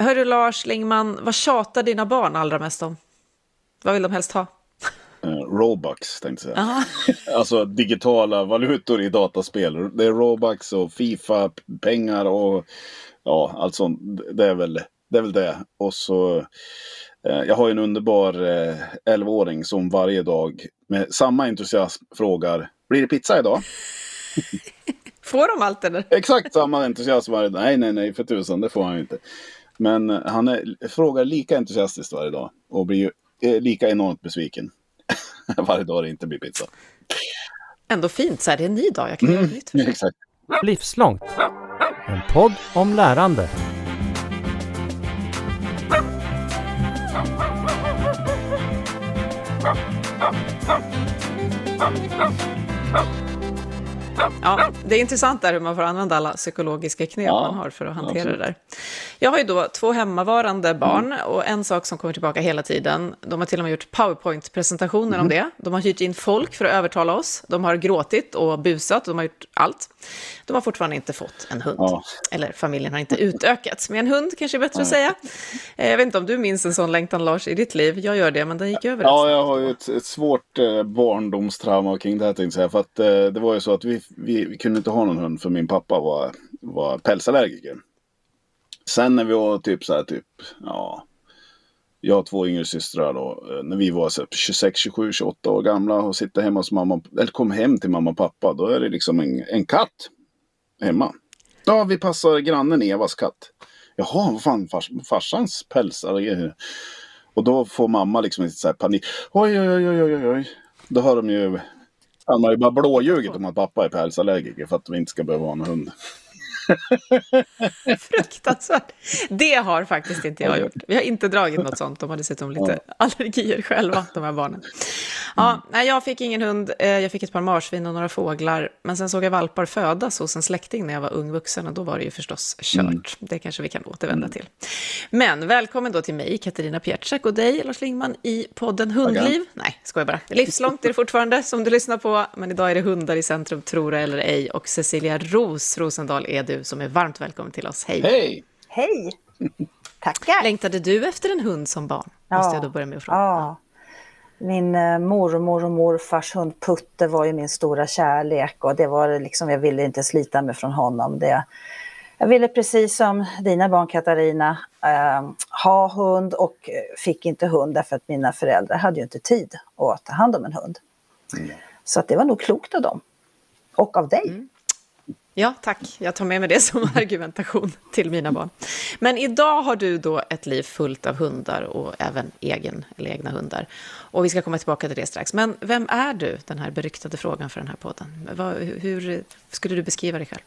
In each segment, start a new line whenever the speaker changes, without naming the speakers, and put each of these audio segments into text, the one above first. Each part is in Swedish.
Hörru Lars Lingman, vad tjatar dina barn allra mest om? Vad vill de helst ha?
Uh, Robux tänkte jag säga. alltså digitala valutor i dataspel. Det är Robux och Fifa, pengar och ja, allt sånt. Det är väl det. Är väl det. Och så, eh, jag har en underbar eh, 11-åring som varje dag med samma entusiasm frågar Blir det pizza idag?
får de allt eller?
Exakt samma entusiasm varje dag. Nej, nej, nej, för tusan, det får han ju inte. Men han är, frågar lika entusiastiskt varje dag och blir ju lika enormt besviken varje dag det inte blir pizza.
Ändå fint, så här, det är en ny dag, jag kan göra mm, nytt.
Exakt.
Livslångt. En podd om lärande.
Ja, det är intressant där hur man får använda alla psykologiska knep ja, man har för att hantera absolut. det där. Jag har ju då två hemmavarande barn mm. och en sak som kommer tillbaka hela tiden. De har till och med gjort powerpoint-presentationer mm. om det. De har hyrt in folk för att övertala oss. De har gråtit och busat, de har gjort allt. De har fortfarande inte fått en hund. Ja. Eller familjen har inte utökats med en hund, kanske är bättre ja. att säga. Eh, jag vet inte om du minns en sån längtan, Lars, i ditt liv. Jag gör det, men den gick över.
Ja, jag har ju ett, ett svårt eh, barndomstrauma kring det här, tänkte jag säga. För att eh, det var ju så att vi, vi, vi, kunde inte ha någon hund, för min pappa var, var pälsallergiker. Sen när vi var typ så här, typ, ja, jag har två yngre systrar då. Eh, när vi var 26, 27, 28 år gamla och sitter hemma hos mamma, eller kom hem till mamma och pappa, då är det liksom en, en katt hemma. Ja, vi passar grannen Evas katt. Jaha, vad fan, fars, farsans pälsar. Och då får mamma liksom lite så här panik. Oj, oj, oj, oj, oj, oj. Då har de ju, han har ju bara blåljugit om att pappa är pälsallergiker för att vi inte ska behöva ha en hund.
Fruktansvärt. Det har faktiskt inte jag gjort. Vi har inte dragit något sånt. De har dessutom lite allergier själva, de här barnen. Ja, nej, jag fick ingen hund. Eh, jag fick ett par marsvin och några fåglar. Men sen såg jag valpar födas hos en släkting när jag var ung vuxen. Och då var det ju förstås kört. Mm. Det kanske vi kan återvända mm. till. Men välkommen då till mig, Katarina Pietschak, och dig, Lars Lingman, i podden Hundliv. Nej, skojar bara. Livslångt är det fortfarande som du lyssnar på. Men idag är det hundar i centrum, tror det eller ej. Och Cecilia Ros Rosendahl är du som är varmt välkommen till oss. Hej!
Hej!
Hej! Tackar!
Längtade du efter en hund som barn?
Ja.
Måste jag då börja med att fråga.
Ja. Min eh, mormor och morfars hund Putte var ju min stora kärlek och det var liksom, jag ville inte slita mig från honom. Det, jag ville precis som dina barn Katarina eh, ha hund och fick inte hund därför att mina föräldrar hade ju inte tid att ta hand om en hund. Mm. Så att det var nog klokt av dem. Och av dig. Mm.
Ja, tack. Jag tar med mig det som argumentation till mina barn. Men idag har du då ett liv fullt av hundar och även egen, eller egna hundar. Och vi ska komma tillbaka till det strax. Men vem är du, den här beryktade frågan för den här podden? Hur skulle du beskriva dig själv?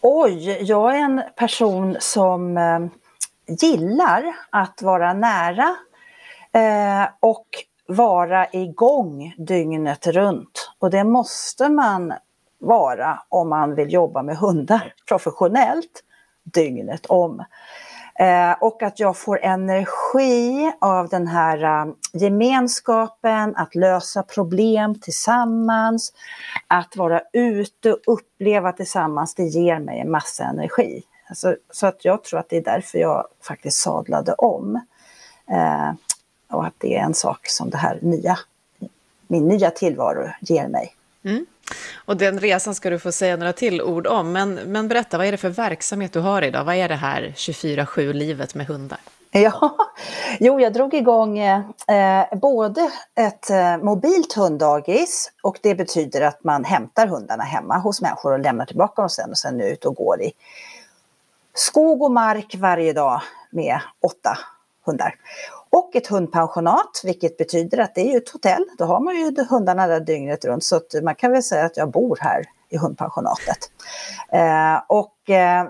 Oj, jag är en person som eh, gillar att vara nära eh, och vara igång dygnet runt. Och det måste man vara om man vill jobba med hundar professionellt dygnet om. Eh, och att jag får energi av den här uh, gemenskapen, att lösa problem tillsammans, att vara ute och uppleva tillsammans, det ger mig en massa energi. Alltså, så att jag tror att det är därför jag faktiskt sadlade om. Eh, och att det är en sak som det här nya, min nya tillvaro ger mig.
Mm. Och den resan ska du få säga några till ord om. Men, men berätta, vad är det för verksamhet du har idag? Vad är det här 24-7-livet med hundar?
Ja, jo, jag drog igång eh, både ett eh, mobilt hunddagis och det betyder att man hämtar hundarna hemma hos människor och lämnar tillbaka dem sen och sen ut och går i skog och mark varje dag med åtta hundar. Och ett hundpensionat, vilket betyder att det är ju ett hotell. Då har man ju hundarna där dygnet runt. Så man kan väl säga att jag bor här i hundpensionatet. Eh, och eh,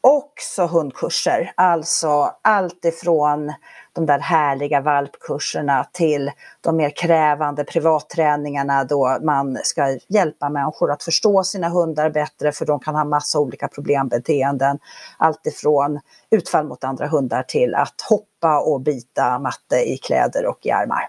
också hundkurser, alltså allt ifrån de där härliga valpkurserna till de mer krävande privatträningarna då man ska hjälpa människor att förstå sina hundar bättre för de kan ha massa olika problembeteenden. Allt ifrån utfall mot andra hundar till att hoppa och bita matte i kläder och i armar.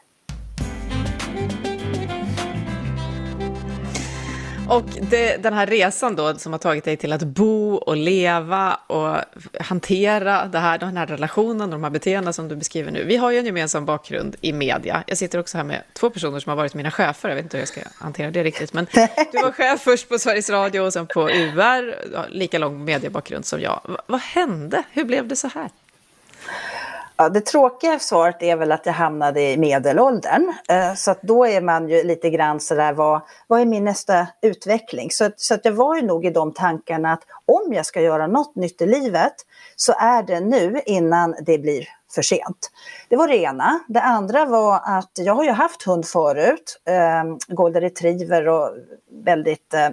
Och det, den här resan då som har tagit dig till att bo och leva och hantera det här, den här relationen och de här beteendena som du beskriver nu. Vi har ju en gemensam bakgrund i media. Jag sitter också här med två personer som har varit mina chefer. Jag vet inte hur jag ska hantera det riktigt. Men du var chef först på Sveriges Radio och sen på UR. Lika lång mediebakgrund som jag. V vad hände? Hur blev det så här?
Ja, det tråkiga svaret är väl att jag hamnade i medelåldern. Eh, så att då är man ju lite grann sådär, vad, vad är min nästa utveckling? Så, så att jag var ju nog i de tankarna att om jag ska göra något nytt i livet så är det nu innan det blir för sent. Det var det ena. Det andra var att jag har ju haft hund förut, eh, golden retriever och väldigt eh,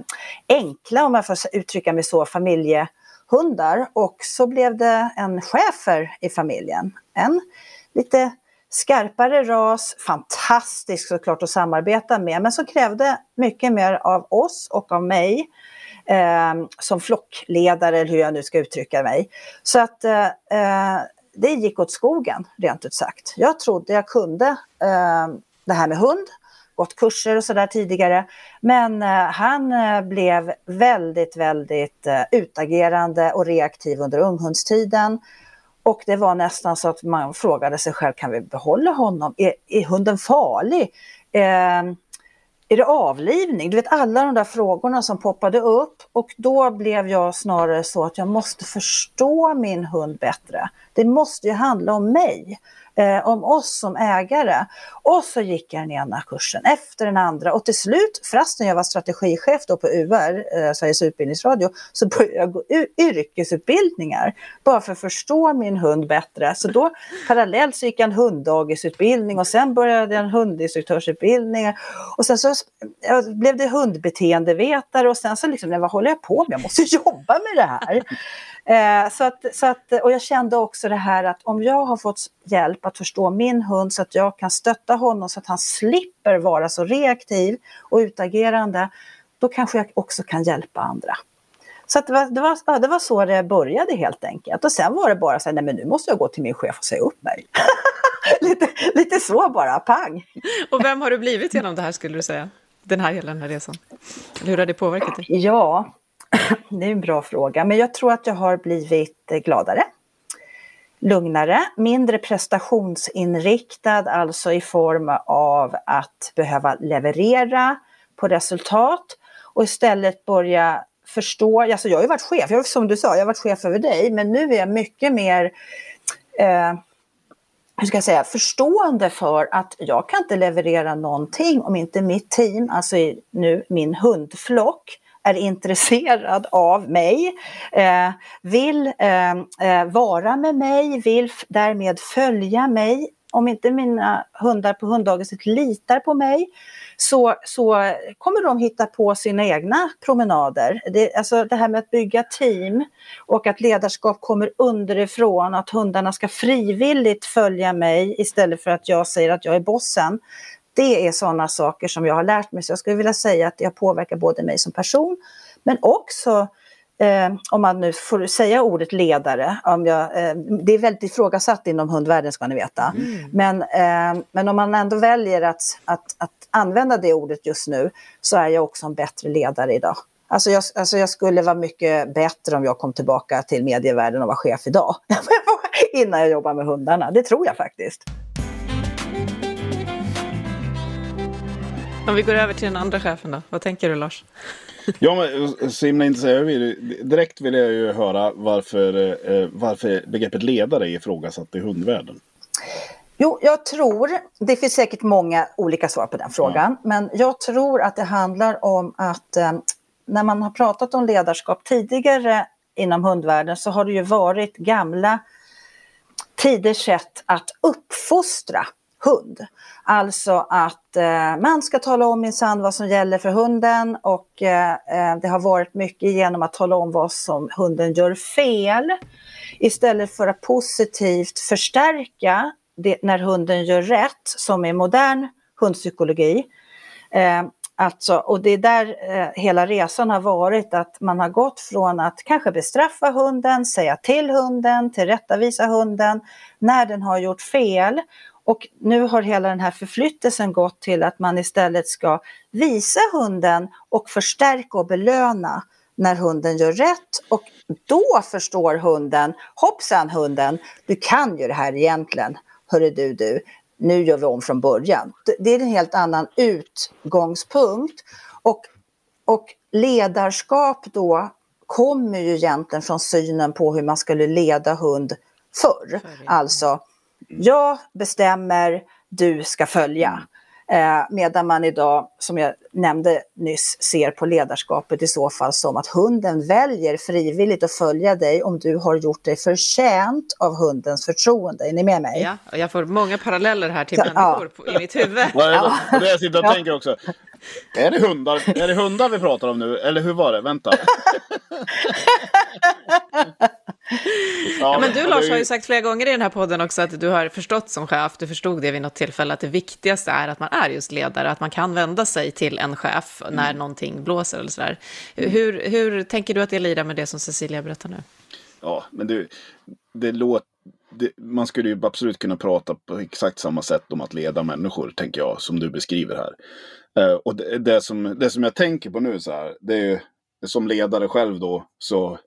enkla, om jag får uttrycka mig så, familjehundar. och så blev det en schäfer i familjen. En lite skarpare ras, fantastisk såklart att samarbeta med, men som krävde mycket mer av oss och av mig eh, som flockledare, eller hur jag nu ska uttrycka mig. Så att eh, eh det gick åt skogen, rent ut sagt. Jag trodde jag kunde eh, det här med hund, gått kurser och sådär tidigare. Men eh, han eh, blev väldigt, väldigt eh, utagerande och reaktiv under unghundstiden. Och det var nästan så att man frågade sig själv, kan vi behålla honom? Är, är hunden farlig? Eh, är det avlivning? Du vet alla de där frågorna som poppade upp och då blev jag snarare så att jag måste förstå min hund bättre. Det måste ju handla om mig eh, om oss som ägare. Och så gick jag den ena kursen efter den andra och till slut, fastän jag var strategichef då på UR, eh, Sveriges Utbildningsradio, så började jag gå yrkesutbildningar bara för att förstå min hund bättre. Så då parallellt så gick jag en hunddagisutbildning och sen började jag en hundinstruktörsutbildning och sen så blev det hundbeteendevetare och sen så liksom, vad håller jag på med? Jag måste jobba med det här. Eh, så att, så att, och jag kände också det här att om jag har fått hjälp att förstå min hund så att jag kan stötta honom så att han slipper vara så reaktiv och utagerande, då kanske jag också kan hjälpa andra. Så det, var, det, var, ja, det var så det började helt enkelt. Och sen var det bara så här, nej men nu måste jag gå till min chef och säga upp mig. lite, lite så bara, pang.
Och vem har du blivit genom det här skulle du säga? Den här hela den här resan? Hur har det påverkat dig?
Ja, det är en bra fråga, men jag tror att jag har blivit gladare, lugnare, mindre prestationsinriktad, alltså i form av att behöva leverera på resultat och istället börja förstå, alltså jag har ju varit chef, jag, som du sa, jag har varit chef över dig, men nu är jag mycket mer eh, hur ska jag säga, förstående för att jag kan inte leverera någonting om inte mitt team, alltså nu min hundflock, är intresserad av mig, eh, vill eh, eh vara med mig, vill därmed följa mig. Om inte mina hundar på hunddagiset litar på mig så, så kommer de hitta på sina egna promenader. Det, alltså det här med att bygga team och att ledarskap kommer underifrån, att hundarna ska frivilligt följa mig istället för att jag säger att jag är bossen. Det är sådana saker som jag har lärt mig. Så jag skulle vilja säga att det påverkar både mig som person men också Eh, om man nu får säga ordet ledare, om jag, eh, det är väldigt ifrågasatt inom hundvärlden ska ni veta. Mm. Men, eh, men om man ändå väljer att, att, att använda det ordet just nu så är jag också en bättre ledare idag. Alltså jag, alltså jag skulle vara mycket bättre om jag kom tillbaka till medievärlden och var chef idag. Innan jag jobbar med hundarna, det tror jag faktiskt.
Om vi går över till den andra chefen då, vad tänker du Lars?
Ja, men så himla intressant. Direkt vill jag ju höra varför, eh, varför begreppet ledare är ifrågasatt i hundvärlden.
Jo, jag tror, det finns säkert många olika svar på den frågan, ja. men jag tror att det handlar om att eh, när man har pratat om ledarskap tidigare inom hundvärlden så har det ju varit gamla tiders sätt att uppfostra hund. Alltså att eh, man ska tala om minsann vad som gäller för hunden och eh, eh det har varit mycket genom att tala om vad som hunden gör fel. Istället för att positivt förstärka det, när hunden gör rätt, som är modern hundpsykologi. Eh, Alltså, och det är där eh, hela resan har varit, att man har gått från att kanske bestraffa hunden, säga till hunden, tillrättavisa hunden när den har gjort fel. Och nu har hela den här förflyttelsen gått till att man istället ska visa hunden och förstärka och belöna när hunden gör rätt och då förstår hunden, hoppsan hunden, du kan ju det här egentligen, hörru du du, nu gör vi om från början. Det är en helt annan utgångspunkt och, och ledarskap då kommer ju egentligen från synen på hur man skulle leda hund förr. Alltså, jag bestämmer, du ska följa. Eh, medan man idag, som jag nämnde nyss, ser på ledarskapet i så fall som att hunden väljer frivilligt att följa dig om du har gjort dig förtjänt av hundens förtroende. Är ni med mig?
Ja, och jag får många paralleller här till människor ja. i mitt huvud.
Vad är det, ja. det jag sitter och ja. tänker också. Är det, hundar? är det hundar vi pratar om nu? Eller hur var det? Vänta.
Ja, men du Lars har ju sagt flera gånger i den här podden också att du har förstått som chef, du förstod det vid något tillfälle, att det viktigaste är att man är just ledare, att man kan vända sig till en chef när mm. någonting blåser eller sådär. Hur, hur tänker du att det lirar med det som Cecilia berättar nu?
Ja, men det, det låter det, man skulle ju absolut kunna prata på exakt samma sätt om att leda människor, tänker jag, som du beskriver här. Uh, och det, det, som, det som jag tänker på nu så här, det är ju som ledare själv då, så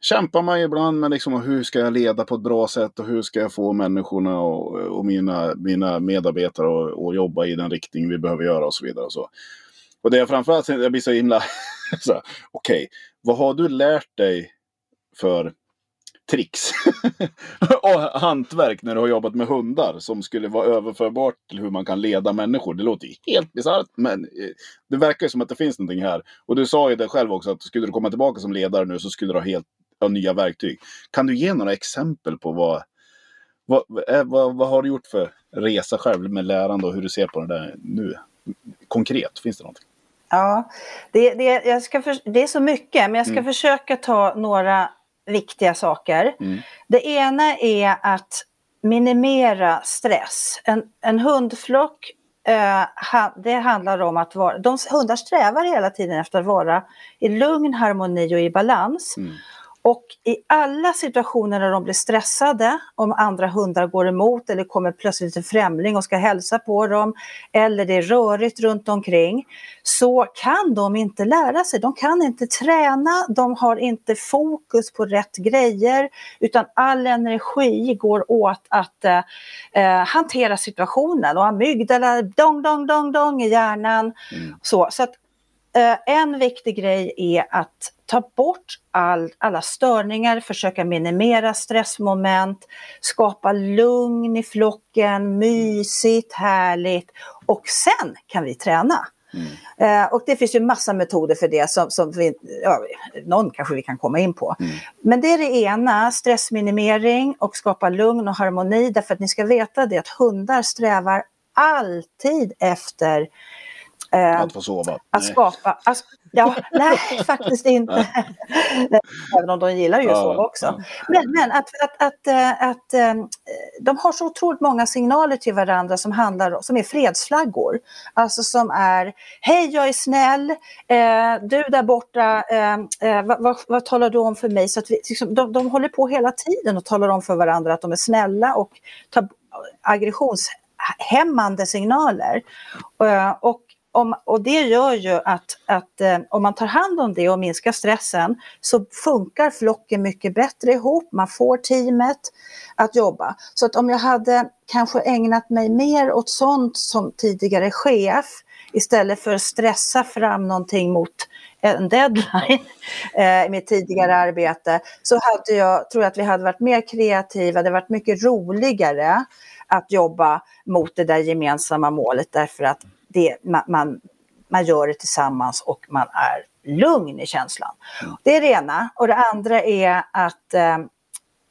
kämpar man ju ibland med liksom, hur ska jag leda på ett bra sätt och hur ska jag få människorna och, och mina, mina medarbetare att jobba i den riktning vi behöver göra och så vidare. Och, så. och det är framförallt, jag blir så himla, okej, okay, vad har du lärt dig för tricks och hantverk när du har jobbat med hundar som skulle vara överförbart till hur man kan leda människor. Det låter helt bisarrt men eh, det verkar ju som att det finns någonting här. Och du sa ju det själv också att skulle du komma tillbaka som ledare nu så skulle du ha helt ja, nya verktyg. Kan du ge några exempel på vad, vad, eh, vad, vad har du gjort för resa själv med lärande och hur du ser på det där nu? Konkret, finns det någonting?
Ja, det, det, jag ska för, det är så mycket, men jag ska mm. försöka ta några viktiga saker. Mm. Det ena är att minimera stress. En, en hundflock, eh, ha, det handlar om att vara, de, hundar strävar hela tiden efter att vara i lugn, harmoni och i balans. Mm. Och i alla situationer när de blir stressade, om andra hundar går emot eller kommer plötsligt en främling och ska hälsa på dem, eller det är rörigt runt omkring, så kan de inte lära sig. De kan inte träna, de har inte fokus på rätt grejer, utan all energi går åt att eh, eh hantera situationen och amygdala, dong, dong, dong, dong i hjärnan. Mm. Så, så att en viktig grej är att ta bort all, alla störningar, försöka minimera stressmoment, skapa lugn i flocken, mysigt, härligt och sen kan vi träna. Mm. Eh, och det finns ju massa metoder för det som, som vi, ja, någon kanske vi kan komma in på. Mm. Men det är det ena, stressminimering och skapa lugn och harmoni därför att ni ska veta det att hundar strävar alltid efter
Eh, att få sova?
Att skapa. Att, ja, nej, faktiskt inte. Även om de gillar ju att sova också. Ja. Men, men att, att, att, eh, att, eh, de har så otroligt många signaler till varandra som, handlar, som är fredsflaggor. Alltså som är, hej jag är snäll, du där borta, vad, vad, vad, talar du om för mig? Så att vi, liksom, de, de håller på hela tiden och talar om för varandra att de är snälla och tar aggressionshämmande signaler. Och om, och det gör ju att, att eh, om man tar hand om det och minskar stressen så funkar flocken mycket bättre ihop, man får teamet att jobba. Så att om jag hade kanske ägnat mig mer åt sånt som tidigare chef istället för att stressa fram någonting mot en deadline eh, i mitt tidigare arbete så hade jag, tror jag att vi hade varit mer kreativa, det hade varit mycket roligare att jobba mot det där gemensamma målet därför att det, man, man, man gör det tillsammans och man är lugn i känslan. Det är det ena. Och det andra är att eh,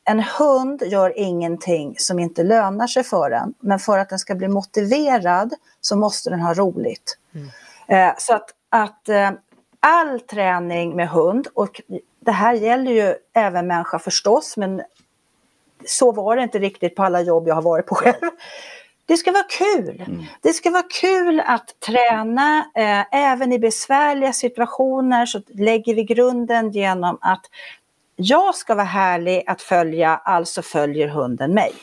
en hund gör ingenting som inte lönar sig för den. Men för att den ska bli motiverad så måste den ha roligt. Mm. Eh, så att, att eh, all träning med hund, och det här gäller ju även människa förstås, men så var det inte riktigt på alla jobb jag har varit på själv. Det ska vara kul. Mm. Det ska vara kul att träna. Eh, även i besvärliga situationer så lägger vi grunden genom att jag ska vara härlig att följa, alltså följer hunden mig.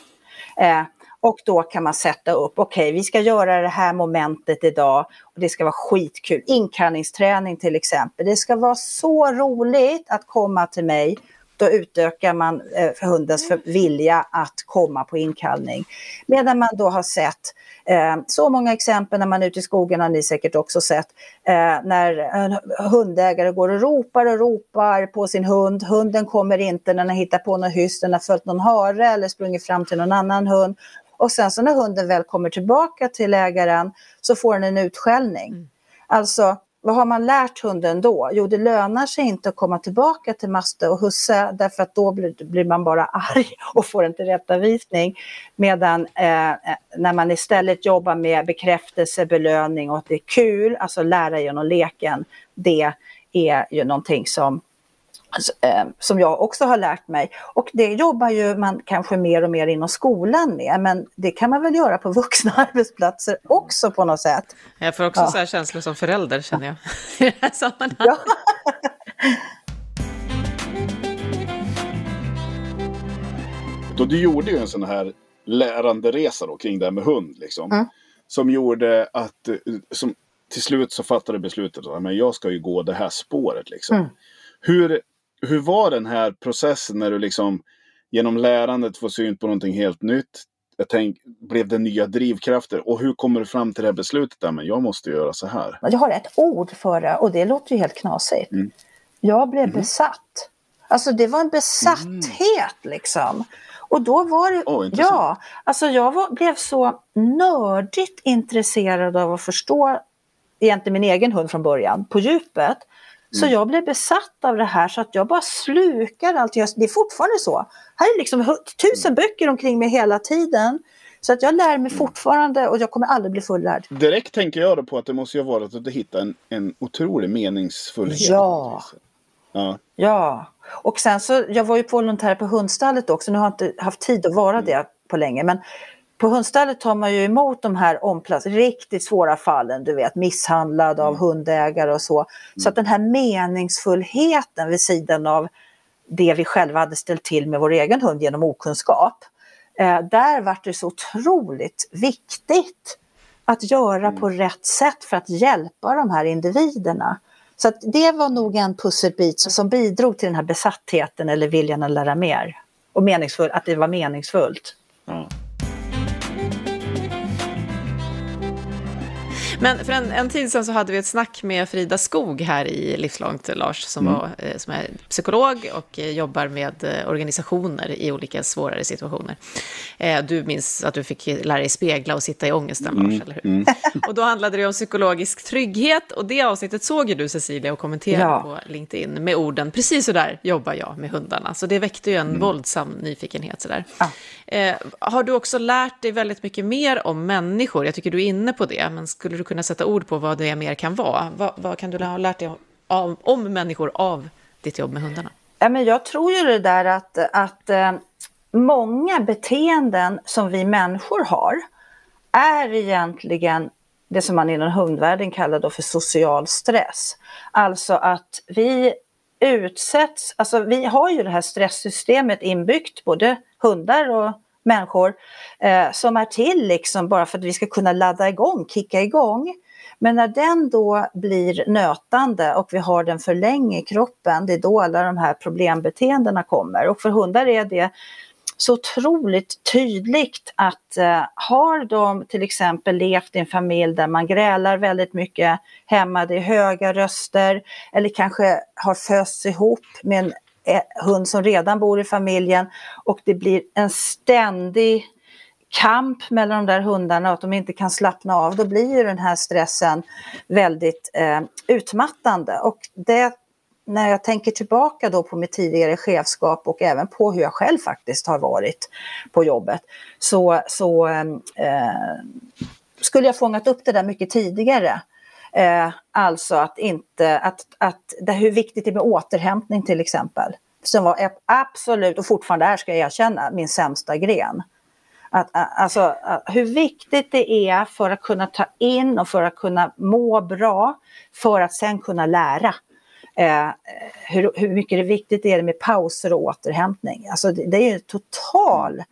Eh, och då kan man sätta upp, okej okay, vi ska göra det här momentet idag och det ska vara skitkul. Inkallningsträning till exempel. Det ska vara så roligt att komma till mig då utökar man eh, hundens vilja att komma på inkallning. Medan man då har sett eh, så många exempel när man är ute i skogen, har ni säkert också sett, eh, när en hundägare går och ropar och ropar på sin hund. Hunden kommer inte när den hittar på något hyss, den har följt någon hare eller sprungit fram till någon annan hund. Och sen så när hunden väl kommer tillbaka till ägaren så får den en utskällning. Mm. Alltså vad har man lärt hunden då? Jo, det lönar sig inte att komma tillbaka till maste och husse därför att då blir, blir man bara arg och får en tillrättavisning. Medan eh, eh, när man istället jobbar med bekräftelse, belöning och att det är kul, alltså lära genom leken, det är ju någonting som som jag också har lärt mig. Och det jobbar ju man kanske mer och mer inom skolan med, men det kan man väl göra på vuxna arbetsplatser också på något sätt.
Jag får också ja. så här känslor som förälder känner jag i det här sammanhanget. Ja.
Då du gjorde ju en sån här läranderesa då kring det här med hund liksom. Mm. Som gjorde att, som, till slut så fattade beslutet att jag ska ju gå det här spåret liksom. Mm. Hur, hur var den här processen när du liksom genom lärandet får syn på någonting helt nytt? Jag tänk, blev det nya drivkrafter? Och hur kommer du fram till det här beslutet? Där, men jag måste göra så här.
Jag har ett ord för det och det låter ju helt knasigt. Mm. Jag blev mm. besatt. Alltså det var en besatthet mm. liksom. Och då var det, oh, ja, alltså jag var, blev så nördigt intresserad av att förstå egentligen min egen hund från början, på djupet. Så mm. jag blev besatt av det här så att jag bara slukar allt. Det är fortfarande så. Här är liksom tusen mm. böcker omkring mig hela tiden. Så att jag lär mig mm. fortfarande och jag kommer aldrig bli fullärd.
Direkt tänker jag då på att det måste ju vara att du hittar en, en otrolig meningsfullhet.
Ja. ja. Ja. Och sen så, jag var ju volontär på hundstallet också. Nu har jag inte haft tid att vara det på länge. Men på hundstallet tar man ju emot de här omplats riktigt svåra fallen, du vet misshandlad av mm. hundägare och så. Så att den här meningsfullheten vid sidan av det vi själva hade ställt till med vår egen hund genom okunskap. Eh, där var det så otroligt viktigt att göra mm. på rätt sätt för att hjälpa de här individerna. Så att det var nog en pusselbit som bidrog till den här besattheten eller viljan att lära mer. Och meningsfull, att det var meningsfullt. Mm.
Men för en, en, tid sedan så hade vi ett snack med Frida Skog här i Livslångt, Lars, som, mm. var, eh, som är psykolog och eh, jobbar med eh, organisationer i olika svårare situationer. Du minns att du fick lära dig spegla och sitta i ångesten, mm. Lars, eller hur? Mm. Och då handlade det om psykologisk trygghet och det avsnittet såg ju du, Cecilia, och kommenterade ja. på LinkedIn med orden “precis så där jobbar jag med hundarna”. Så det väckte ju en mm. våldsam nyfikenhet. Sådär. Ja. Eh, har du också lärt dig väldigt mycket mer om människor? Jag tycker du är inne på det, men skulle du kunna sätta ord på vad det mer kan vara? Vad, vad kan du ha lärt dig om, om människor av ditt jobb med hundarna?
Ja, men jag tror ju det där att, att eh, många beteenden som vi människor har är egentligen det som man inom hundvärlden kallar då för social stress. Alltså att vi utsätts, alltså vi har ju det här stresssystemet inbyggt, både hundar och människor, eh, som är till liksom bara för att vi ska kunna ladda igång, kicka igång. Men när den då blir nötande och vi har den för länge i kroppen, det är då alla de här problembeteendena kommer. Och för hundar är det så otroligt tydligt att eh, har de till exempel levt i en familj där man grälar väldigt mycket hemma, det är höga röster eller kanske har fösts ihop med en Eh, hund som redan bor i familjen och det blir en ständig kamp mellan de där hundarna och att de inte kan slappna av, då blir ju den här stressen väldigt eh, utmattande. Och det när jag tänker tillbaka då på mitt tidigare chefskap och även på hur jag själv faktiskt har varit på jobbet så, så eh, eh skulle jag fångat upp det där mycket tidigare. Eh, alltså att inte, att, att det, hur viktigt det är med återhämtning till exempel. Som var absolut, och fortfarande är ska jag erkänna, min sämsta gren. Att, alltså, hur viktigt det är för att kunna ta in och för att kunna må bra, för att sen kunna lära. Eh, hur, hur mycket det är viktigt är det med pauser och återhämtning. Alltså det, det är ju en total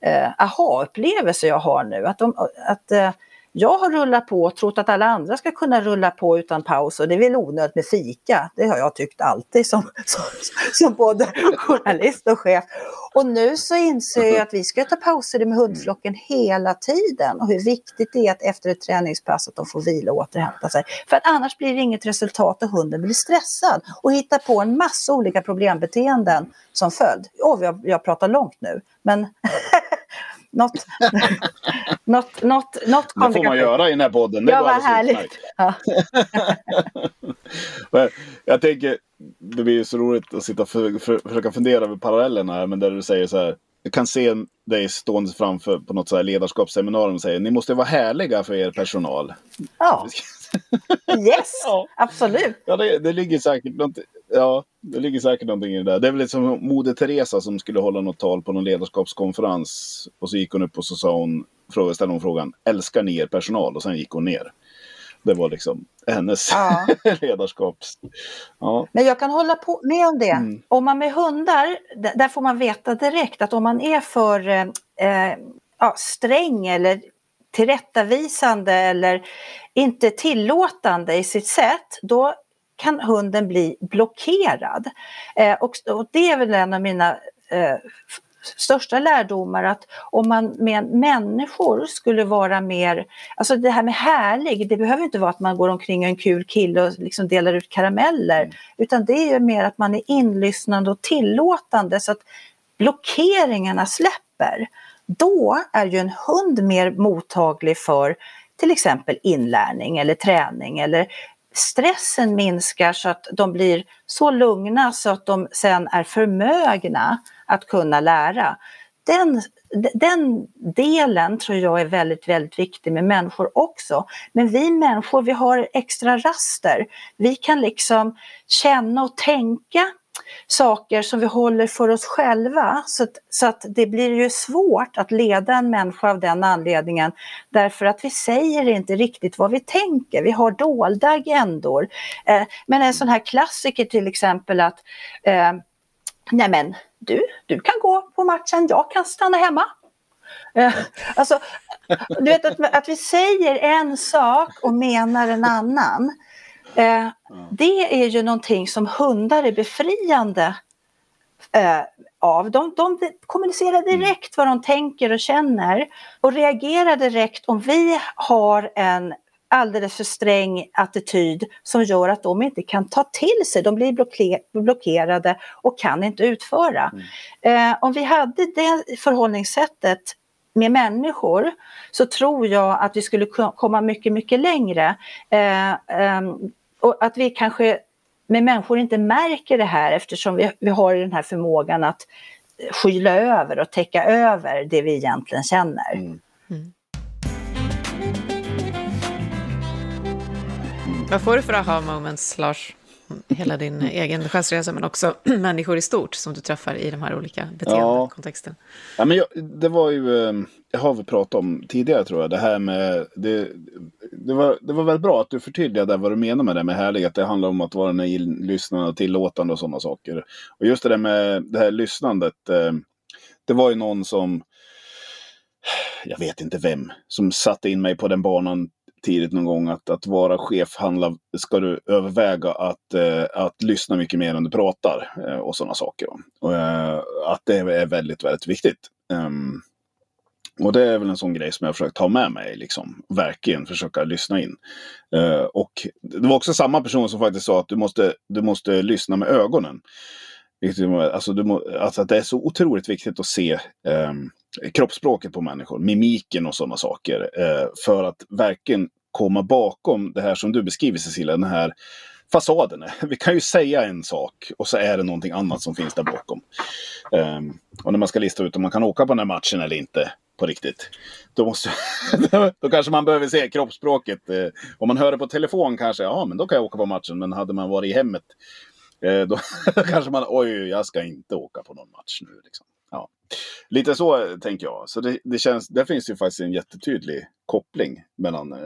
eh, aha-upplevelse jag har nu. Att, de, att eh, jag har rullat på och trott att alla andra ska kunna rulla på utan paus och det är väl onödigt med fika. Det har jag tyckt alltid som, som, som både journalist och chef. Och nu så inser jag att vi ska ta pauser med hundflocken hela tiden och hur viktigt det är att efter ett träningspass att de får vila och återhämta sig. För att annars blir det inget resultat och hunden blir stressad och hittar på en massa olika problembeteenden som följd. Oh, jag, jag pratar långt nu, men något, något, något, något
Det får man göra i den här podden. Det
ja, vad härligt. Ja.
jag tänker, det blir så roligt att sitta och för, för, försöka fundera över parallellerna här, men där du säger så här. Jag kan se dig stående framför på något så här ledarskapsseminarium och säger ni måste vara härliga för er personal.
Ja. Yes, ja. absolut.
Ja, det, det, ligger säkert något, ja, det ligger säkert någonting i det där. Det är väl lite som Moder Teresa som skulle hålla något tal på någon ledarskapskonferens. Och så gick hon upp och så sa hon, ställde hon frågan, älskar ni er personal? Och sen gick hon ner. Det var liksom hennes ja. ledarskap.
Ja. Men jag kan hålla på med om det. Mm. Om man med hundar, där får man veta direkt att om man är för eh, ja, sträng eller tillrättavisande eller inte tillåtande i sitt sätt, då kan hunden bli blockerad. Eh, och, och, det är väl en av mina eh, största lärdomar att om man med människor skulle vara mer, alltså det här med härlig, det behöver inte vara att man går omkring en kul kille och liksom delar ut karameller, mm. utan det är mer att man är inlyssnande och tillåtande så att blockeringarna släpper. Då är ju en hund mer mottaglig för till exempel inlärning eller träning eller stressen minskar så att de blir så lugna så att de sen är förmögna att kunna lära. Den, den delen tror jag är väldigt, väldigt viktig med människor också. Men vi människor, vi har extra raster. Vi kan liksom känna och tänka saker som vi håller för oss själva. Så att, så att det blir ju svårt att leda en människa av den anledningen därför att vi säger inte riktigt vad vi tänker. Vi har dolda agendor. Eh, men en sån här klassiker till exempel att eh, Nej men du, du kan gå på matchen, jag kan stanna hemma. Eh, alltså, du vet att, att vi säger en sak och menar en annan. Eh, det är ju någonting som hundar är befriande eh, av. De, de kommunicerar mm. direkt vad de tänker och känner och reagerar direkt om vi har en alldeles för sträng attityd som gör att de inte kan ta till sig, de blir blockerade och kan inte utföra. Mm. Eh, om vi hade det förhållningssättet med människor så tror jag att vi skulle komma mycket, mycket längre. Eh, eh, och att vi kanske med människor inte märker det här eftersom vi, vi har den här förmågan att skyla över och täcka över det vi egentligen känner. Mm. Mm.
Vad får du för aha moments, Lars? Hela din mm. egen själsresa, men också människor i stort som du träffar i de här olika beteendekontexterna.
Ja. ja, men jag, det var ju, det eh, har vi pratat om tidigare tror jag, det här med, det, det, var, det var väldigt bra att du förtydligade vad du menar med det med härlighet. Det handlar om att vara lyssnande, tillåtande och sådana saker. Och just det där med det här lyssnandet, eh, det var ju någon som, jag vet inte vem, som satte in mig på den banan tidigt någon gång att, att vara chef handlar, ska du överväga att, eh, att lyssna mycket mer än du pratar eh, och sådana saker. Och, eh, att det är väldigt, väldigt viktigt. Um, och det är väl en sån grej som jag försökt ta med mig, liksom. Verkligen försöka lyssna in. Eh, och det var också samma person som faktiskt sa att du måste, du måste lyssna med ögonen. Alltså, du må, alltså att det är så otroligt viktigt att se um, kroppsspråket på människor, mimiken och sådana saker. Eh, för att verkligen komma bakom det här som du beskriver Cecilia, den här fasaden. Vi kan ju säga en sak och så är det någonting annat som finns där bakom. Um, och när man ska lista ut om man kan åka på den här matchen eller inte på riktigt. Då, måste, då kanske man behöver se kroppsspråket. Uh, om man hör det på telefon kanske, ja men då kan jag åka på matchen. Men hade man varit i hemmet uh, då kanske man, oj jag ska inte åka på någon match nu. Liksom. Ja. Lite så tänker jag. Så det, det känns, där finns ju faktiskt en jättetydlig koppling mellan eh,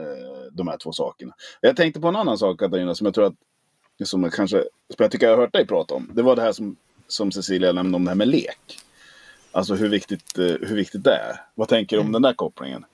de här två sakerna. Jag tänkte på en annan sak Katarina som jag tror att som jag, kanske, som jag tycker jag har hört dig prata om. Det var det här som, som Cecilia nämnde om det här med lek. Alltså hur viktigt, eh, hur viktigt det är. Vad tänker du om den där kopplingen?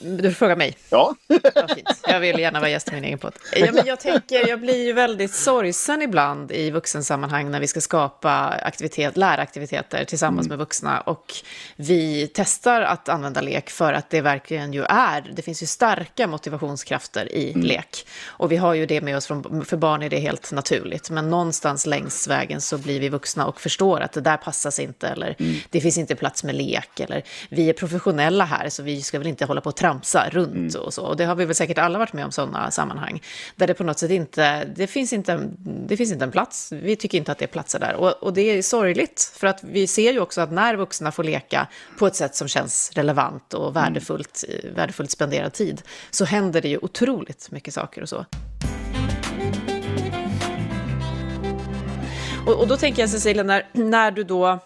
Du frågar mig?
Ja.
ja fint. Jag vill gärna vara gäst i min egen podd. Ja, men jag, tänker, jag blir ju väldigt sorgsen ibland i vuxensammanhang när vi ska skapa aktivitet, läraktiviteter tillsammans mm. med vuxna. Och vi testar att använda lek för att det verkligen ju är, det finns ju starka motivationskrafter i mm. lek. Och vi har ju det med oss, från, för barn är det helt naturligt. Men någonstans längs vägen så blir vi vuxna och förstår att det där passas inte, eller mm. det finns inte plats med lek, eller vi är professionella här så vi ska väl inte hålla på tramsa runt mm. och så. Och det har vi väl säkert alla varit med om sådana sammanhang. Där det på något sätt inte, det finns inte, det finns inte en plats. Vi tycker inte att det platsar där. Och, och det är sorgligt, för att vi ser ju också att när vuxna får leka på ett sätt som känns relevant och mm. värdefullt, mm. värdefullt spenderad tid, så händer det ju otroligt mycket saker och så. Och, och då tänker jag, Cecilia, när, när du då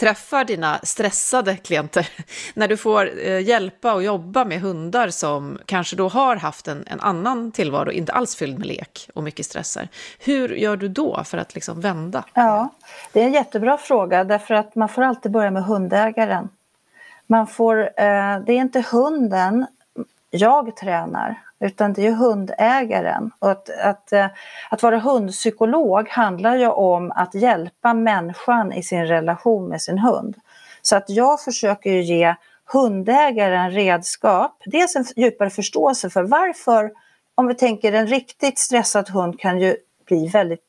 träffar dina stressade klienter, när du får eh, hjälpa och jobba med hundar som kanske då har haft en, en, annan tillvaro, inte alls fylld med lek och mycket stresser. Hur gör du då för att liksom vända?
Ja, det är en jättebra fråga därför att man får alltid börja med hundägaren. Man får, eh, det är inte hunden jag tränar, utan det är hundägaren. Och att, att, eh, att vara hundpsykolog handlar ju om att hjälpa människan i sin relation med sin hund. Så att jag försöker ge hundägaren redskap, dels en djupare förståelse för varför, om vi tänker en riktigt stressad hund kan ju bli väldigt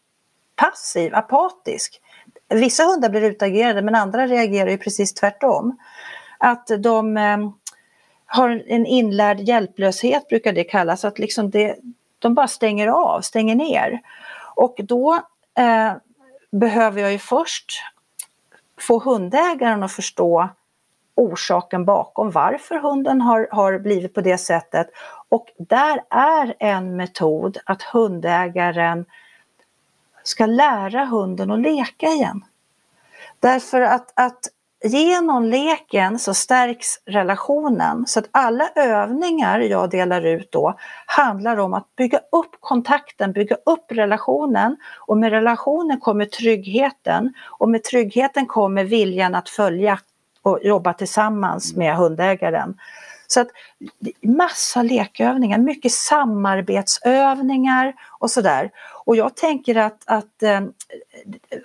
passiv, apatisk. Vissa hundar blir utagerade men andra reagerar ju precis tvärtom. Att de eh, har en inlärd hjälplöshet brukar det kallas, att liksom det, de bara stänger av, stänger ner. Och då eh, behöver jag ju först få hundägaren att förstå orsaken bakom varför hunden har, har blivit på det sättet. Och där är en metod att hundägaren ska lära hunden att leka igen. Därför att, att genom leken så stärks relationen så att alla övningar jag delar ut då handlar om att bygga upp kontakten, bygga upp relationen och med relationen kommer tryggheten och med tryggheten kommer viljan att följa och jobba tillsammans med hundägaren. Så att massa lekövningar, mycket samarbetsövningar och sådär. Och jag tänker att, att eh,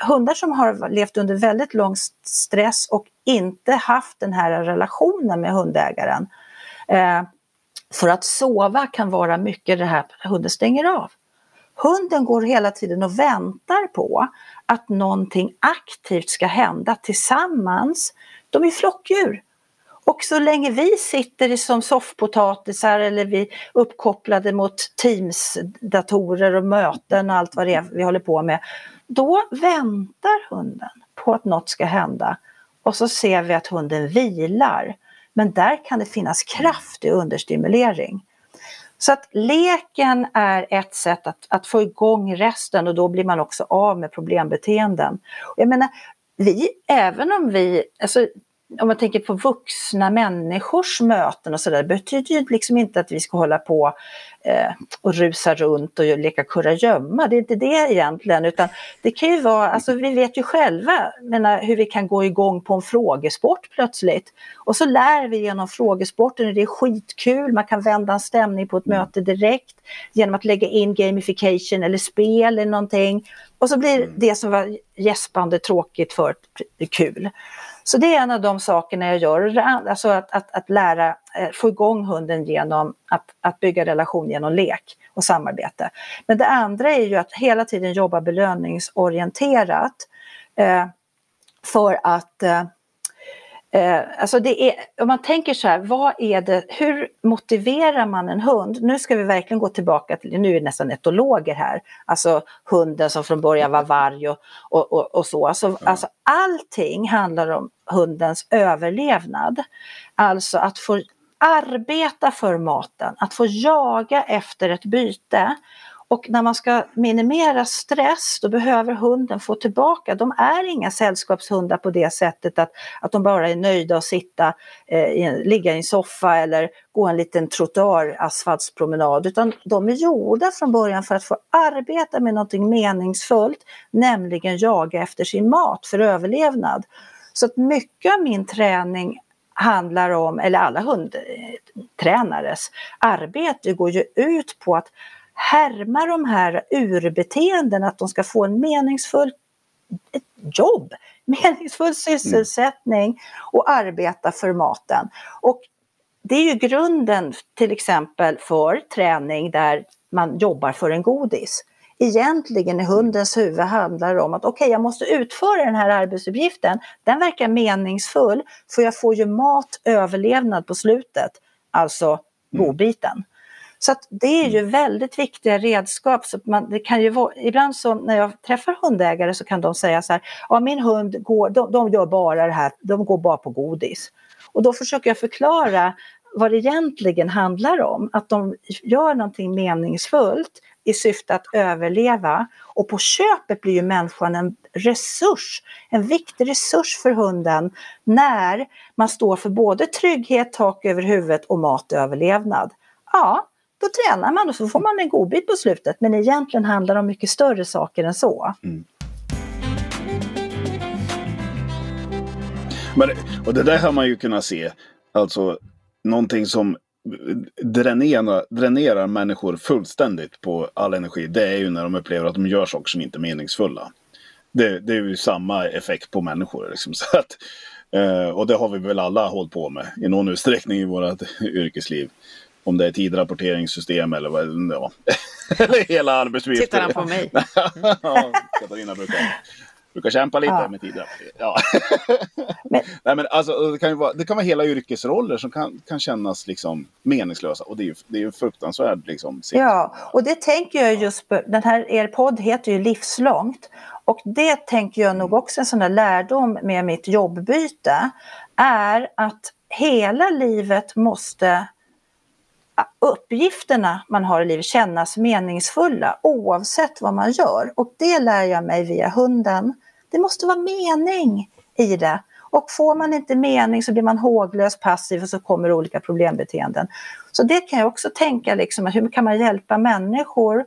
hundar som har levt under väldigt lång stress och inte haft den här relationen med hundägaren. Eh, för att sova kan vara mycket det här hunden stänger av. Hunden går hela tiden och väntar på att någonting aktivt ska hända tillsammans. De är flockdjur. Och så länge vi sitter som soffpotatisar eller vi är uppkopplade mot Teams-datorer och möten och allt vad det är vi håller på med, då väntar hunden på att något ska hända. Och så ser vi att hunden vilar. Men där kan det finnas kraftig understimulering. Så att leken är ett sätt att, att få igång resten och då blir man också av med problembeteenden. Jag menar, vi, även om vi, alltså om man tänker på vuxna människors möten och sådär, betyder ju liksom inte att vi ska hålla på eh, och rusa runt och leka kurragömma. Det är inte det egentligen, utan det kan ju vara, alltså vi vet ju själva menar, hur vi kan gå igång på en frågesport plötsligt. Och så lär vi genom frågesporten, och det är skitkul, man kan vända en stämning på ett mm. möte direkt genom att lägga in gamification eller spel eller någonting. Och så blir mm. det som var gäspande tråkigt för kul. Så det är en av de sakerna jag gör, alltså att, att, att lära, eh, få igång hunden genom att, att bygga relation genom lek och samarbete. Men det andra är ju att hela tiden jobba belöningsorienterat eh, för att eh, Eh, alltså det är, om man tänker så här, vad är det, hur motiverar man en hund? Nu ska vi verkligen gå tillbaka till, nu är det nästan etologer här, alltså hunden som från början var varg och, och, och, och så. Alltså, mm. alltså allting handlar om hundens överlevnad. Alltså att få arbeta för maten, att få jaga efter ett byte Och när man ska minimera stress då behöver hunden få tillbaka, de är inga sällskapshundar på det sättet att, att de bara är nöjda att sitta, eh, i, ligga i en soffa eller gå en liten trottoarasfaltspromenad utan de är gjorda från början för att få arbeta med någonting meningsfullt, nämligen jaga efter sin mat för överlevnad. Så att mycket av min träning handlar om, eller alla hundtränares arbete går ju ut på att härma de här urbeteenden, att de ska få en meningsfull ett jobb, meningsfull sysselsättning och arbeta för maten. Och det är ju grunden till exempel för träning där man jobbar för en godis. Egentligen i hundens huvud handlar om att okej, okay, jag måste utföra den här arbetsuppgiften. Den verkar meningsfull för jag får ju mat, överlevnad på slutet, alltså mm. godbiten. Så att det är ju väldigt viktiga redskap. Så man, det kan ju vara, ibland så när jag träffar hundägare så kan de säga så här, ja min hund går, de, de gör bara det här, de går bara på godis. Och då försöker jag förklara vad det egentligen handlar om, att de gör någonting meningsfullt i syfte att överleva. Och på köpet blir ju människan en resurs, en viktig resurs för hunden när man står för både trygghet, tak över huvudet och mat och överlevnad. Ja, då tränar man och så får man en godbit på slutet. Men egentligen handlar det om mycket större saker än så. Mm.
Men, och det där har man ju kunnat se, alltså någonting som dränerar, dränerar människor fullständigt på all energi, det är ju när de upplever att de gör saker som inte är meningsfulla. Det, det är ju samma effekt på människor. Liksom, så att, eh, och det har vi väl alla hållit på med i någon utsträckning i vårt yrkesliv. Om det är tidrapporteringssystem eller vad, ja. eller hela arbetslivet.
Tittar han på mig?
ja, Katarina brukar, brukar kämpa lite ja. med tidrapportering. Ja. men, Nej, men alltså, det, kan ju vara, det kan vara hela yrkesroller som kan, kan kännas liksom meningslösa och det är ju, det är ju fruktansvärt. Liksom,
ja, och det tänker jag just på, den här, er podd heter ju Livslångt och det tänker jag nog också en sån där lärdom med mitt jobbbyte är att hela livet måste uppgifterna man har i livet kännas meningsfulla oavsett vad man gör. Och det lär jag mig via hunden. Det måste vara mening i det. Och får man inte mening så blir man håglös, passiv och så kommer olika problembeteenden. Så det kan jag också tänka, liksom, hur kan man hjälpa människor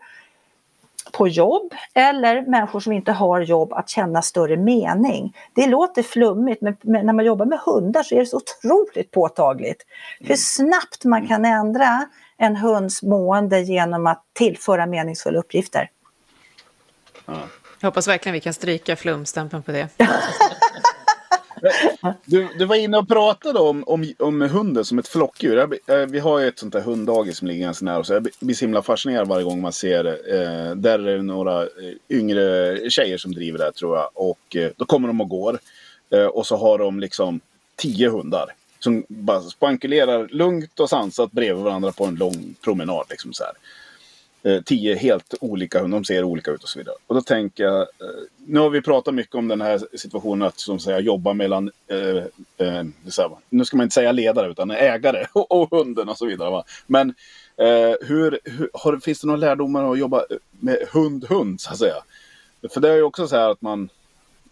på jobb eller människor som inte har jobb att känna större mening. Det låter flummigt men när man jobbar med hundar så är det så otroligt påtagligt. Hur mm. snabbt man kan ändra en hunds mående genom att tillföra meningsfulla uppgifter.
Jag hoppas verkligen vi kan stryka flumstämpeln på det.
Du, du var inne och pratade om, om, om hunden som ett flockdjur. Eh, vi har ju ett sånt där hunddagis som ligger ganska nära oss. Jag blir så himla fascinerad varje gång man ser det. Eh, där är det några eh, yngre tjejer som driver det tror jag. Och eh, då kommer de och går. Eh, och så har de liksom tio hundar. Som bara spankulerar lugnt och sansat bredvid varandra på en lång promenad. Liksom så här eh, tio helt olika hundar, de ser olika ut och så vidare. Och då tänker jag, eh, nu har vi pratat mycket om den här situationen att som säga, jobba mellan, eh, eh, här, nu ska man inte säga ledare utan ägare och, och hunden och så vidare. Va? Men eh, hur, hur, har, finns det några lärdomar att jobba eh, med hund-hund så att säga? För det är ju också så här att man,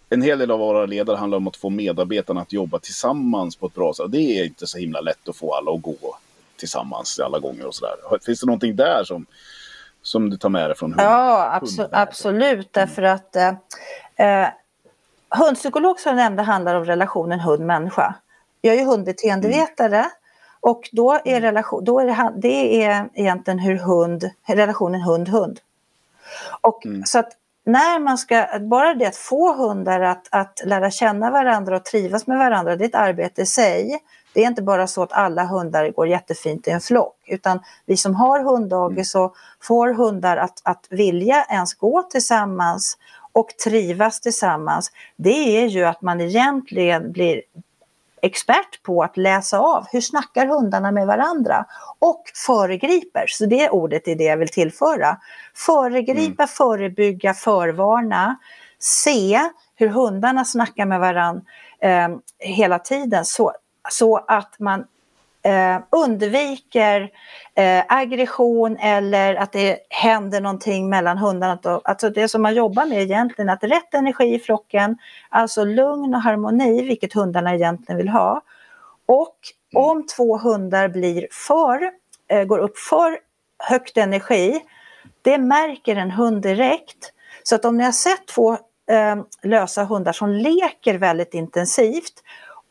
en hel del av våra ledare handlar om att få medarbetarna att jobba tillsammans på ett bra sätt. Det är inte så himla lätt att få alla att gå tillsammans alla gånger och sådär. Finns det någonting där som, som du tar med dig från hund?
Ja, abso absolut. Därför att eh, eh, hundpsykolog som jag nämnde handlar om relationen hund-människa. Jag är ju hundbeteendevetare mm. och då är, mm. relation, då är det, det är egentligen hur hund, relationen hund-hund. Och mm. så att när man ska, bara det att få hundar att, att lära känna varandra och trivas med varandra, det är ett arbete i sig. Det är inte bara så att alla hundar går jättefint i en flock, utan vi som har hunddagis och får hundar att, att vilja ens gå tillsammans och trivas tillsammans, det är ju att man egentligen blir expert på att läsa av. Hur snackar hundarna med varandra? Och föregriper, så det ordet är det jag vill tillföra. Föregripa, mm. förebygga, förvarna, se hur hundarna snackar med varandra eh, hela tiden. Så så att man eh, undviker eh, aggression eller att det händer någonting mellan hundarna. Alltså det som man jobbar med egentligen att rätt energi i flocken, alltså lugn och harmoni, vilket hundarna egentligen vill ha. Och om två hundar blir för, eh, går upp för högt energi, det märker en hund direkt. Så att om ni har sett två eh, lösa hundar som leker väldigt intensivt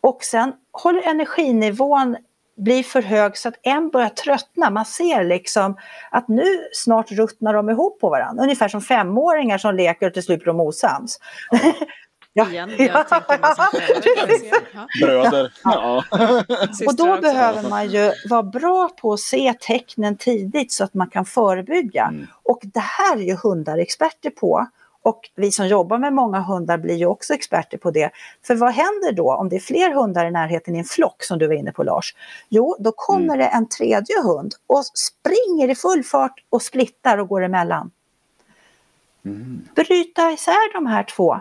och sen håller energinivån blir för hög så att en börjar tröttna. Man ser liksom att nu snart ruttnar de ihop på varandra. Ungefär som femåringar som leker och till slut blir de osams.
Ja. Igen, mig som förälder.
Bröder. Ja.
och då behöver man ju vara bra på att se tecknen tidigt så att man kan förebygga. Mm. Och det här är ju hundar experter på. Och vi som jobbar med många hundar blir ju också experter på det. För vad händer då om det är fler hundar i närheten i en flock som du var inne på Lars? Jo, då kommer mm. det en tredje hund och springer i full fart och splittar och går emellan. Mm. Bryta isär de här två.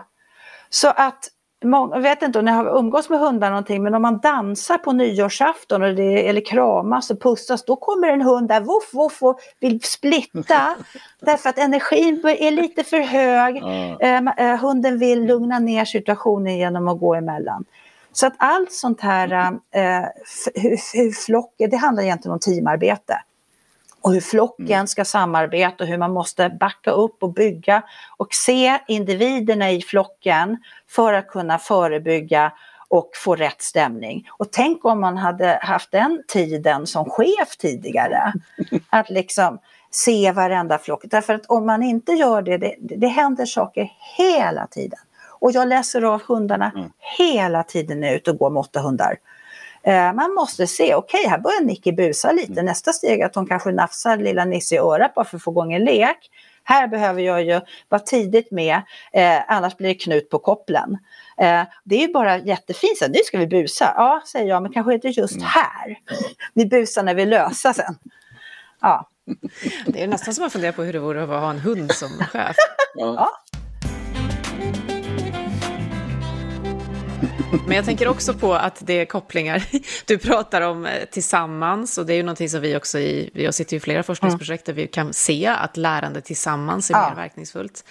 Så att jag vet inte om ni har umgås med hundar någonting, men om man dansar på nyårsafton och det, eller kramas och pussas, då kommer en hund där voff, voff och vill splitta. därför att energin är lite för hög. Mm. Eh, hunden vill lugna ner situationen genom att gå emellan. Så att allt sånt här, eh, hur, hur flocken, det handlar egentligen om teamarbete och hur flocken mm. ska samarbeta och hur man måste backa upp och bygga och se individerna i flocken för att kunna förebygga och få rätt stämning. Och tänk om man hade haft den tiden som chef tidigare. Att liksom se varenda flock. Därför att om man inte gör det, det, det händer saker hela tiden. Och jag läser av hundarna mm. hela tiden när jag är ute och går med åtta hundar. Eh, man måste se, okej okay, här börjar Nicky busa lite, mm. nästa steg är att hon kanske nafsar lilla Nisse i örat bara för att få igång en lek. Här behöver jag ju vara tidigt med, eh, annars blir det knut på kopplen. Eh, det är ju bara jättefint, nu ska vi busa. Ja, säger jag, men kanske inte just mm. här. Vi busar när vi löser sen. Ja.
Det är nästan som man funderar på hur det vore att ha en hund som chef.
ja.
Men jag tänker också på att det är kopplingar. Du pratar om eh, tillsammans och det är ju någonting som vi också i, vi sitter i flera forskningsprojekt där vi kan se att lärande tillsammans är ja. mer verkningsfullt.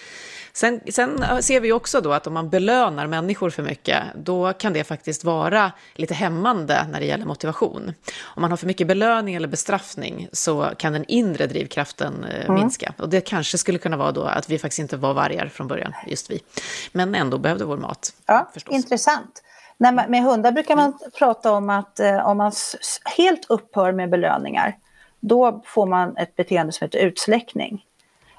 Sen, sen, ser vi också då att om man belönar människor för mycket, då kan det faktiskt vara lite hämmande när det gäller motivation. Om man har för mycket belöning eller bestraffning så kan den inre drivkraften eh, mm. minska. Och det kanske skulle kunna vara då att vi faktiskt inte var vargar från början, just vi. Men ändå behövde vår mat.
Ja, förstås. intressant. När man, med hundar brukar man prata om att eh, om man helt upphör med belöningar, då får man ett beteende som heter utsläckning.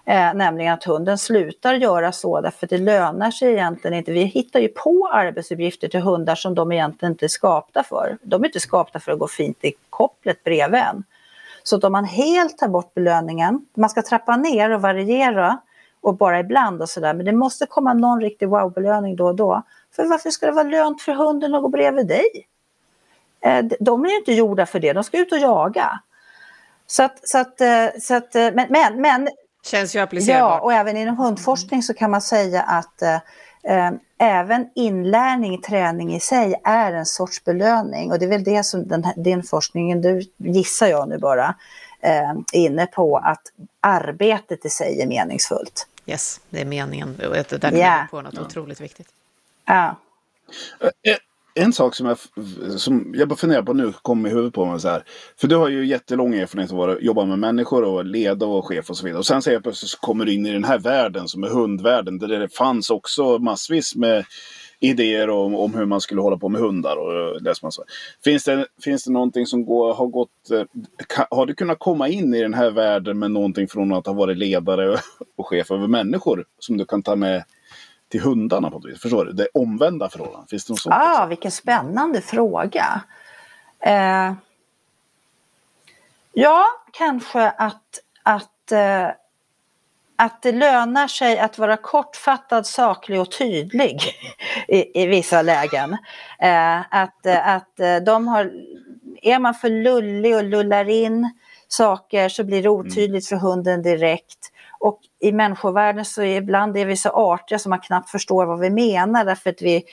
Eh, nämligen att hunden slutar göra så därför att det lönar sig egentligen inte. Vi hittar ju på arbetsuppgifter till hundar som de egentligen inte är skapta för. De är inte skapta för att gå fint i kopplet bredvid en. Så att om man helt tar bort belöningen, man ska trappa ner och variera och bara ibland och sådär, men det måste komma någon riktig wow-belöning då och då. För varför ska det vara lönt för hunden att gå bredvid dig? Eh, de är ju inte gjorda för det, de ska ut och jaga. Så att, så att, eh, så att men, men, men
Känns ju applicerbart.
Ja, och även inom hundforskning så kan man säga att eh, eh, även inlärning, träning i sig är en sorts belöning. Och det är väl det som den, din forskningen, du gissar jag nu bara, eh, inne på, att arbetet i sig är meningsfullt.
Yes, det är meningen. Där du yeah. på något ja. otroligt viktigt.
Ja.
Eh, eh, en sak som jag, som jag bara funderar på nu, kom i huvudet på mig så här. För du har ju jättelång erfarenhet av att jobba med människor och leda och chef och så vidare. Och sen säger jag plötsligt så kommer du in i den här världen som är hundvärlden. Där det fanns också massvis med idéer om, om hur man skulle hålla på med hundar. Och det som Finns, det, finns det någonting som går, har gått... Eh, har du kunnat komma in i den här världen med någonting från att ha varit ledare och chef över människor som du kan ta med till hundarna på vis? Förstår du? Det omvända förhållandet. Finns det något sånt?
Ah, vilken spännande fråga. Eh, ja, kanske att, att, eh, att det lönar sig att vara kortfattad, saklig och tydlig i, i vissa lägen. Eh, att, att eh, de har, är man för lullig och lullar in saker så blir det otydligt för hunden direkt. Och i människovärlden så är ibland är vi så artiga så man knappt förstår vad vi menar därför att vi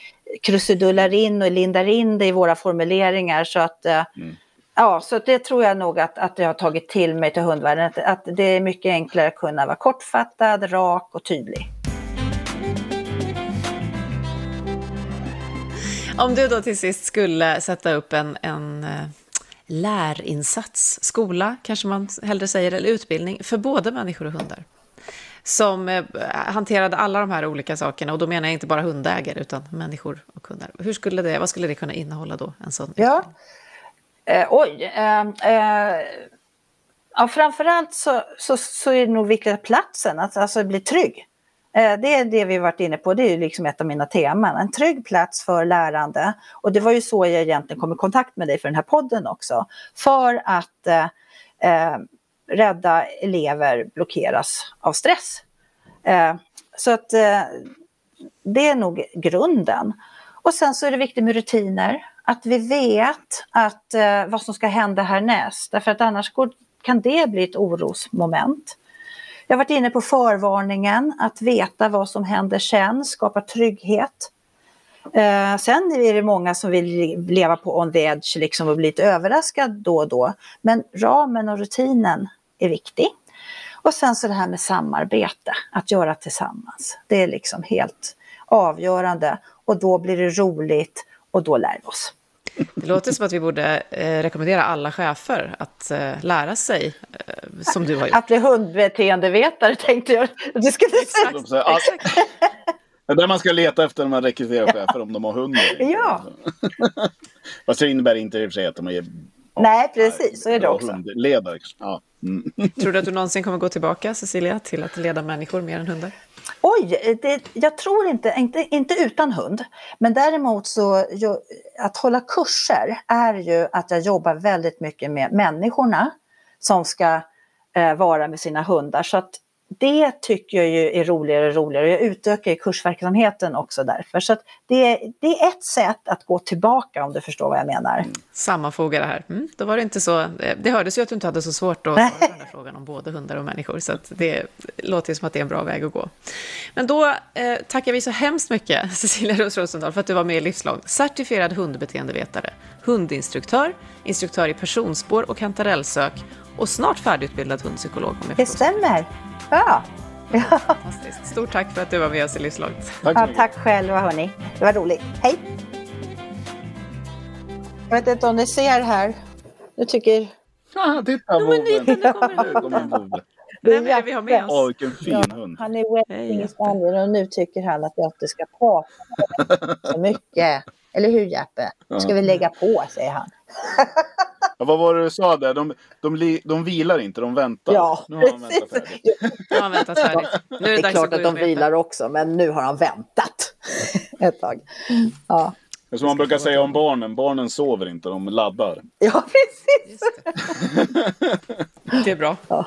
krusidullar in och lindar in det i våra formuleringar så att eh, mm. Ja, så det tror jag nog att, att jag har tagit till mig till hundvärlden. Att, att det är mycket enklare att kunna vara kortfattad, rak och tydlig.
Om du då till sist skulle sätta upp en, en eh, lärinsats, skola kanske man hellre säger, eller utbildning för både människor och hundar. Som eh, hanterade alla de här olika sakerna, och då menar jag inte bara hundägare utan människor och hundar. Hur skulle det, vad skulle det kunna innehålla då? En sån
ja. Eh, oj. Eh, eh, ja, framförallt så, så, så är det nog viktigt att platsen, att alltså bli trygg. Eh, det är det vi varit inne på, det är ju liksom ett av mina teman. En trygg plats för lärande. Och det var ju så jag egentligen kom i kontakt med dig för den här podden också. För att eh, eh, rädda elever blockeras av stress. Eh, så att eh, det är nog grunden. Och sen så är det viktigt med rutiner. Att vi vet att, eh, vad som ska hända härnäst. Därför att annars går, kan det bli ett orosmoment. Jag har varit inne på förvarningen, att veta vad som händer sen, skapa trygghet. Eh, sen är det många som vill leva på on the edge liksom och bli lite överraskad då och då. Men ramen och rutinen är viktig. Och sen så det här med samarbete, att göra tillsammans. Det är liksom helt avgörande och då blir det roligt och då lär vi oss.
Det låter som att vi borde eh, rekommendera alla chefer att eh, lära sig eh, som du har gjort.
Att bli hundbeteendevetare tänkte jag. Du skulle säga.
Det är där man ska leta efter när man rekryterar chefer, om de har hund.
Ja.
Fast det innebär inte i och för sig att de är
Nej, precis. Så är det också.
Hundledare. Ja.
Mm. Tror du att du någonsin kommer gå tillbaka, Cecilia, till att leda människor mer än hundar?
Oj, det, jag tror inte, inte, inte utan hund. Men däremot så, jag, att hålla kurser är ju att jag jobbar väldigt mycket med människorna som ska eh, vara med sina hundar. Så att det tycker jag ju är roligare och roligare. Jag utökar kursverksamheten också därför. Så det, det, är ett sätt att gå tillbaka om du förstår vad jag menar. Mm.
Sammanfoga det här. Mm, då var det inte så, det hördes ju att du inte hade så svårt att svara på den här frågan om både hundar och människor. Så det låter som att det är en bra väg att gå. Men då eh, tackar vi så hemskt mycket Cecilia Ros Rosendahl för att du var med i Livslång. Certifierad hundbeteendevetare, hundinstruktör, instruktör i personspår och kantarellsök och snart färdigutbildad hundpsykolog. Om
jag det stämmer. Ja.
ja. Fantastiskt. Stort tack för att du var med oss i Livslångt.
Tack, ja, tack själva hörni. Det var roligt. Hej! Jag vet inte om ni ser här. Nu tycker...
Ja, titta
Boven. Nu kommer
Boven.
Vem är det vi har med oss?
Åh, vilken fin ja, hund.
Han är Westing Spaniel och nu tycker han att jag inte ska prata så mycket. Eller hur Jeppe? Nu ska vi lägga på, säger han.
Ja, vad var det du sa där? De, de, de vilar inte, de väntar.
Ja,
nu har han väntat färdigt.
Nu har han väntat färdigt. Nu är det,
det är dags klart att, att de vilar också, men nu har han väntat ett tag. Ja.
Det är som man brukar säga om barnen, barnen sover inte, de laddar.
Ja, precis.
Det. det är bra. Ja.